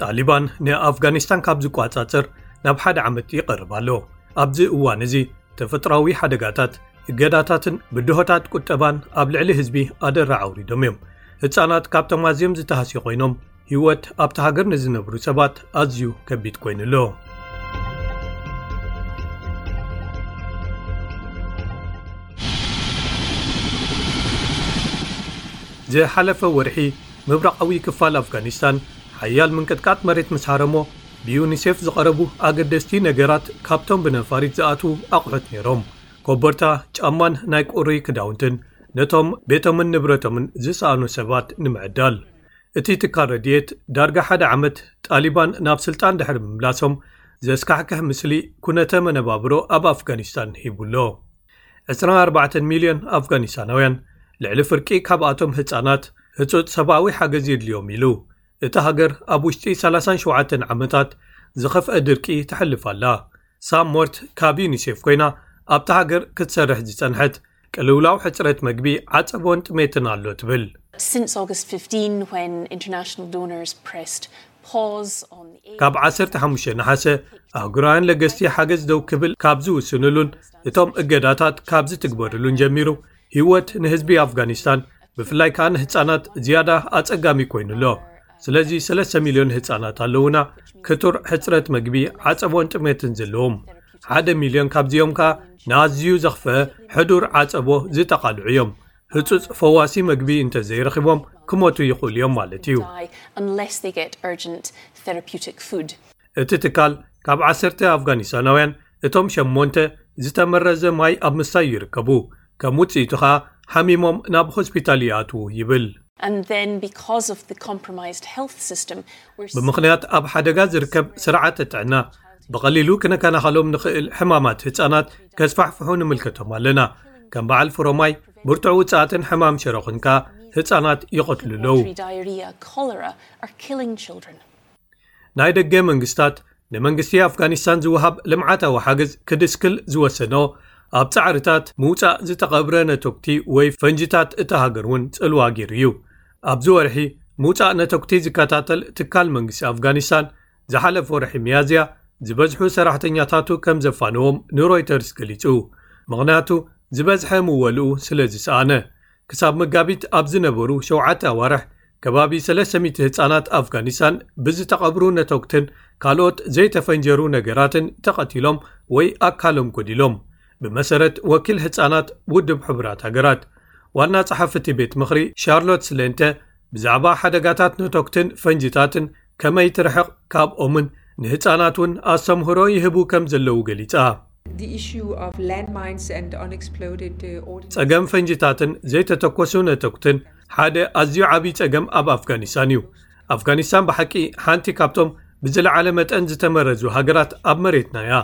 ጣሊባን ንኣፍጋኒስታን ካብ ዝቋጻጽር ናብ ሓደ ዓመት ይቐርብ ኣሎ ኣብዚ እዋን እዚ ተፈጥራዊ ሓደጋታት እገዳታትን ብድሆታት ቁጠባን ኣብ ልዕሊ ህዝቢ ኣደራ ኣውሪዶም እዮም። ህጻናት ካብቶም ኣዝዮም ዝተሃስዩ ኮይኖም ህይወት ኣብቲ ሃገር ንዝነብሩ ሰባት ኣዝዩ ከቢድ ኮይኑ ኣሎ። ዝሓለፈ ወርሒ ምብራቓዊ ክፋል ኣፍጋኒስታን ሓያል ምንቅጥቃጥ መሬት ምስ ሃረሞ ብዩኒሴፍ ዝቐረቡ ኣገደስቲ ነገራት ካብቶም ብነፋሪት ዝኣትዉ ኣቑሑት ነይሮም። ኮቦርታ ጫማን ናይ ቁሪ ክዳውንትን ነቶም ቤቶምን ንብረቶምን ዝሰኣኑ ሰባት ንምዕዳል። እቲ ትካል ረድኤት ዳርጋ ሓደ ዓመት ጣሊባን ናብ ስልጣን ድሕሪ ምምላሶም ዘስካሕክሕ ምስሊ ኩነተ መነባብሮ ኣብ ኣፍጋኒስታን ሂቡ ኣሎ። ዕስራን ኣርባዕተን ሚልዮን ኣፍጋኒስታናውያን ልዕሊ ፍርቂ ካብኣቶም ህጻናት ህጹጽ ሰብኣዊ ሓገዝ የድልዮም ኢሉ እታ ሃገር ኣብ ውሽጢ ሰላሳን ሸውዓተን ዓመታት ዝኸፍኣ ድርቂ ተሕልፍ ኣላ። ሳም ሞርት ካብ ዩኒሴፍ ኮይና ኣብታ ሃገር ክትሰርሕ ዝጸንሐት፣ ቅልውላው ሕጽረት መግቢ፣ ዓጸቦን ጥሜትን ኣሎ ትብል። ካብ ዓሰርተ ሓሙሽተ ነሓሰ ኣህጉራውያን ለገስቲ ሓገዝ ደው ክብል ካብ ዝውስንሉን እቶም እገዳታት ካብ ዝትግበርሉን ጀሚሩ ህይወት ንህዝቢ ኣፍጋኒስታን ብፍላይ ከኣ ንህፃናት ዝያዳ ኣፀጋሚ ኮይኑ ኣሎ ስለዚ ሰለስተ ሚልዮን ህፃናት ኣለዉና ክቱር ሕፅረት መግቢ ዓፀቦን ጥሜትን ዘለዎም ሓደ ሚልዮን ካብዚኦም ከኣ ንኣዝዩ ዘኽፈ ሕዱር ዓፀቦ ዝጠቓልዑ እዮም ህፁፅ ፈዋሲ መግቢ እንተዘይረኺቦም ክሞቱ ይኽእሉ እዮም ማለት እዩ እቲ ትካል ካብ ዓሰርተ ኣፍጋኒስታናውያን እቶም ሸሞንተ ዝተመረዘ ማይ ኣብ ምስታዩ ይርከቡ፣ ከም ውጽኢቱ ከኣ ሓሚሞም ናብ ሆስፒታል ይኣትዉ ይብል። ብምኽንያት ኣብ ሓደጋ ዝርከብ ስርዓተ ጥዕና፣ ብቐሊሉ ክነከናኸሎም ንኽእል ሕማማት ህጻናት ከስፋሕፍሑ ንምልከቶም ኣለና፣ ከም በዓል ፍሮ ማይ፣ ብርቱዕ ውጽኣትን ሕማም ሽሮኽን ከኣ ህጻናት ይቐትሉ ኣለዉ። ናይ ደገ መንግስታት ንመንግስቲ ኣፍጋኒስታን ዝወሃብ ልምዓታዊ ሓገዝ ክድስክል ዝወሰኖ ኣብ ጻዕርታት ምውጻእ ዝተቐብረ ነተጉቲ ወይ ፈንጂታት እታ ሃገር እውን ጽልዋ ገይሩ እዩ። ኣብዚ ወርሒ ምውጻእ ነተጉቲ ዝከታተል ትካል መንግስቲ ኣፍጋኒስታን ዝሓለፈ ወርሒ ሚያዝያ ዝበዝሑ ሰራሕተኛታቱ ከም ዘፋነዎም ንሮይተርስ ገሊጹ፣ ምኽንያቱ ዝበዝሐ ምወልኡ ስለ ዝሰኣነ። ክሳብ መጋቢት ኣብ ዝነበሩ ሸውዓተ ኣዋርሕ፣ ከባቢ ሰለስተ ሚእቲ ህጻናት ኣፍጋኒስታን ብዝተቐብሩ ነተጕትን ካልኦት ዘይተፈንጀሩ ነገራትን ተቐቲሎም ወይ ኣካሎም ጐዲሎም፣ ብመሰረት ወኪል ሕጻናት ውድብ ሕቡራት ሃገራት። ዋና ጸሓፊ'ቲ ቤት ምኽሪ ሻርሎት ስለንተ፣ ብዛዕባ ሓደጋታት ነቶግትን ፈንጂታትን ከመይ ትርሕቕ ካብኦምን ንህጻናት እውን ኣስተምህሮ ይህቡ ከም ዘለዉ ገሊጻ። ጸገም ፈንጂታትን ዘይተተኮሱ ነቶግትን ሓደ ኣዝዩ ዓብዪ ጸገም ኣብ ኣፍጋኒስታን እዩ። ኣፍጋኒስታን ብሓቂ ሓንቲ ካብቶም ብዝለዓለ መጠን ዝተመረዙ ሃገራት ኣብ መሬትና እያ።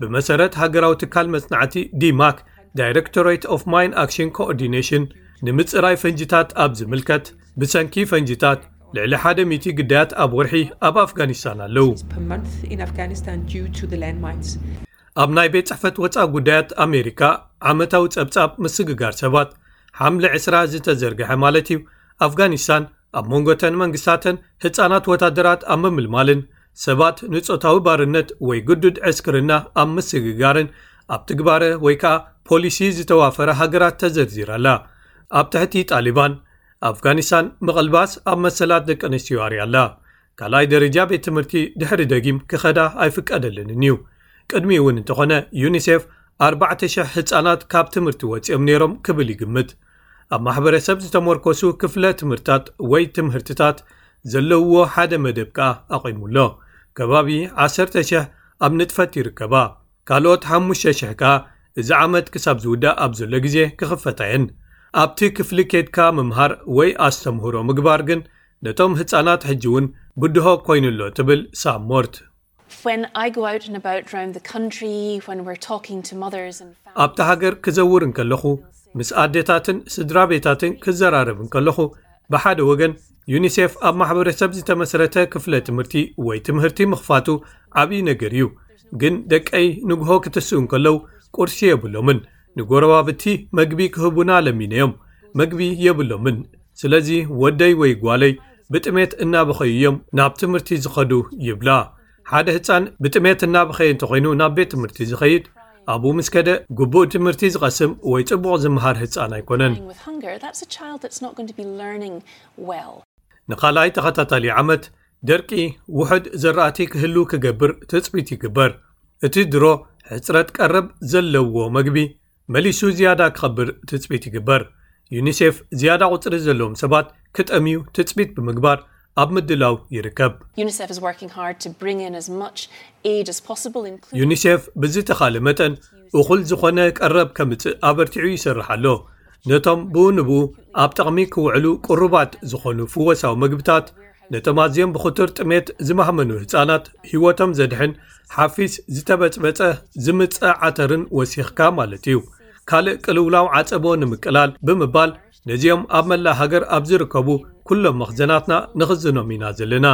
ብመሰረት ሃገራዊ ትካል መጽናዕቲ ዲማክ፣ ዳይረክቶሬት ኦፍ ማይን ኣክሽን ኮኦርዲነሽን ንምፅራይ ፈንጂታት ኣብ ዝምልከት ብሰንኪ ፈንጂታት ልዕሊ ሓደ ሚእቲ ግዳያት ኣብ ወርሒ ኣብ ኣፍጋኒስታን ኣለዉ ኣብ ናይ ቤት ፅሕፈት ወፃ ጉዳያት ኣሜሪካ ዓመታዊ ፀብፃብ ምስግጋር ሰባት ሓምለ 2ስራ ዝተዘርግሐ ማለት እዩ ኣፍጋኒስታን ኣብ መንጎተን መንግስታተን ህፃናት ወታደራት ኣብ ምምልማልን ሰባት ንጾታዊ ባርነት ወይ ግዱድ ዕስክርና ኣብ ምስግጋረን ኣብ ትግባረ ወይ ከኣ ፖሊሲ ዝተዋፈራ ሃገራት ተዘርዚራ ኣላ። ኣብ ትሕቲ ጣሊባን፣ ኣፍጋኒስታን ምቕልባስ ኣብ መሰላት ደቂ ኣንስትዮ ኣርያ ኣላ። ካልኣይ ደረጃ ቤት ትምህርቲ ድሕሪ ደጊም ክኸዳ ኣይፍቀደለንን እዩ። ቅድሚኡ እውን እንተኾነ ዩኒሴፍ ኣርባዕተ ሽሕ ህጻናት ካብ ትምህርቲ ወጺኦም ነይሮም ክብል ይግምት። ኣብ ማሕበረሰብ ዝተመርኮሱ ክፍለ ትምህርታት ወይ ትምህርትታት ዘለውዎ ሓደ መደብ ከኣ ኣቚሙ ኣሎ። ከባቢ ዓሰርተ ሽሕ ኣብ ንጥፈት ይርከባ። ካልኦት ሓሙሽተ ሽሕ ከኣ እዚ ዓመት ክሳብ ዝውዳእ ኣብ ዘሎ ግዜ ክኽፈታ እየን። ኣብቲ ክፍሊ ኬድካ ምምሃር ወይ ኣስተምህሮ ምግባር ግን ነቶም ህጻናት ሕጂ'ውን ብድሆ ኰይኑ ኣሎ ትብል ሳም ሞርት። When I go out and about round the country when we're talking to mothers and families. ኣብታ ሃገር ክዘውር እንከለኹ ምስ ኣዴታትን ስድራቤታትን ክዘራረብ እንከለኹ ብሓደ ወገን ዩኒሴፍ ኣብ ማሕበረሰብ ዝተመስረተ ክፍለ ትምህርቲ ወይ ትምህርቲ ምኽፋቱ ዓብዪ ነገር እዩ ግን ደቀይ ንግሆ ክትስኡ እንከለው ቁርሲ የብሎምን ንጎረባብቲ መግቢ ክህቡና ለሚነዮም መግቢ የብሎምን ስለዚ ወደይ ወይ ጓለይ ብጥሜት እናበኸዩ እዮም ናብ ትምህርቲ ዝኸዱ ይብላ። ሓደ ህጻን ብጥሜት እናበኸየ እንተኾይኑ ናብ ቤት ትምህርቲ ዝኸይድ ኣብኡ ምስ ከደ ግቡእ ትምህርቲ ዝቐስም ወይ ጽቡቕ ዝመሃር ህጻን ኣይኮነን። ንኻልኣይ ተኸታታሊ ዓመት ደርቂ ውሑድ ዘራእቲ ክህሉ ክገብር ትጽቢት ይግበር። እቲ ድሮ ሕጽረት ቀረብ ዘለዎ መግቢ መሊሱ ዝያዳ ክኸብር ትጽቢት ይግበር። ዩኒሴፍ ዝያዳ ቁጽሪ ዘለዎም ሰባት ክጠምዩ ትጽቢት ብምግባር ኣብ ምድላው ይርከብ። ዩኒሴፍ ብዝተኻለ መጠን እኹል ዝኾነ ቀረብ ከምጽእ ኣበርቲዑ ይሰርሕ ኣሎ። ነቶም ብኡ ንብኡ ኣብ ጠቕሚ ክውዕሉ ቅሩባት ዝኾኑ ፍወሳዊ መግብታት፣ ነቶም ኣዝዮም ብኽቱር ጥሜት ዝማህመኑ ህጻናት ህይወቶም ዘድሕን ሓፊስ ዝተበጽበጸ ዝምጸ ዓተርን ወሲኽካ ማለት እዩ። ካልእ ቅልውላው ዓጸቦ ንምቅላል ብምባል ነዚኦም ኣብ መላእ ሃገር ኣብ ዝርከቡ ኩሎም መኽዘናትና ንኽዝኖም ኢና ዘለና።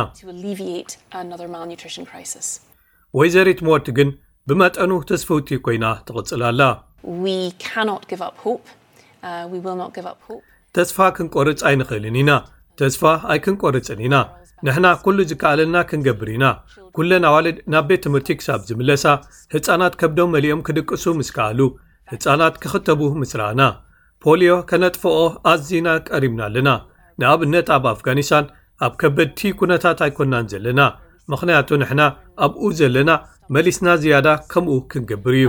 ወይዘሪት ሞድ ግን ብመጠኑ ትስፍውቲ ኮይና ትቕጽል ኣላ። ተስፋ ክንቆርጽ ኣይንኽእልን ኢና፣ ተስፋ ኣይክንቆርጽን ኢና፣ ንሕና ኩሉ ዝከኣለና ክንገብር ኢና፣ ኩለን ኣዋልድ ናብ ቤት ትምህርቲ ክሳብ ዝምለሳ፣ ህጻናት ከብዶም መሊኦም ክድቅሱ ምስ ከኣሉ፣ ህጻናት ክኽተቡ ምስ ረኣና፣ ፖልዮ ከነጥፍኦ ኣዚና ቀሪብና ኣለና ንኣብነት ኣብ ኣፍጋኒስታን ኣብ ከበድቲ ኩነታት ኣይኮናን ዘለና ምኽንያቱ ንሕና ኣብኡ ዘለና መሊስና ዝያዳ ከምኡ ክንገብር እዩ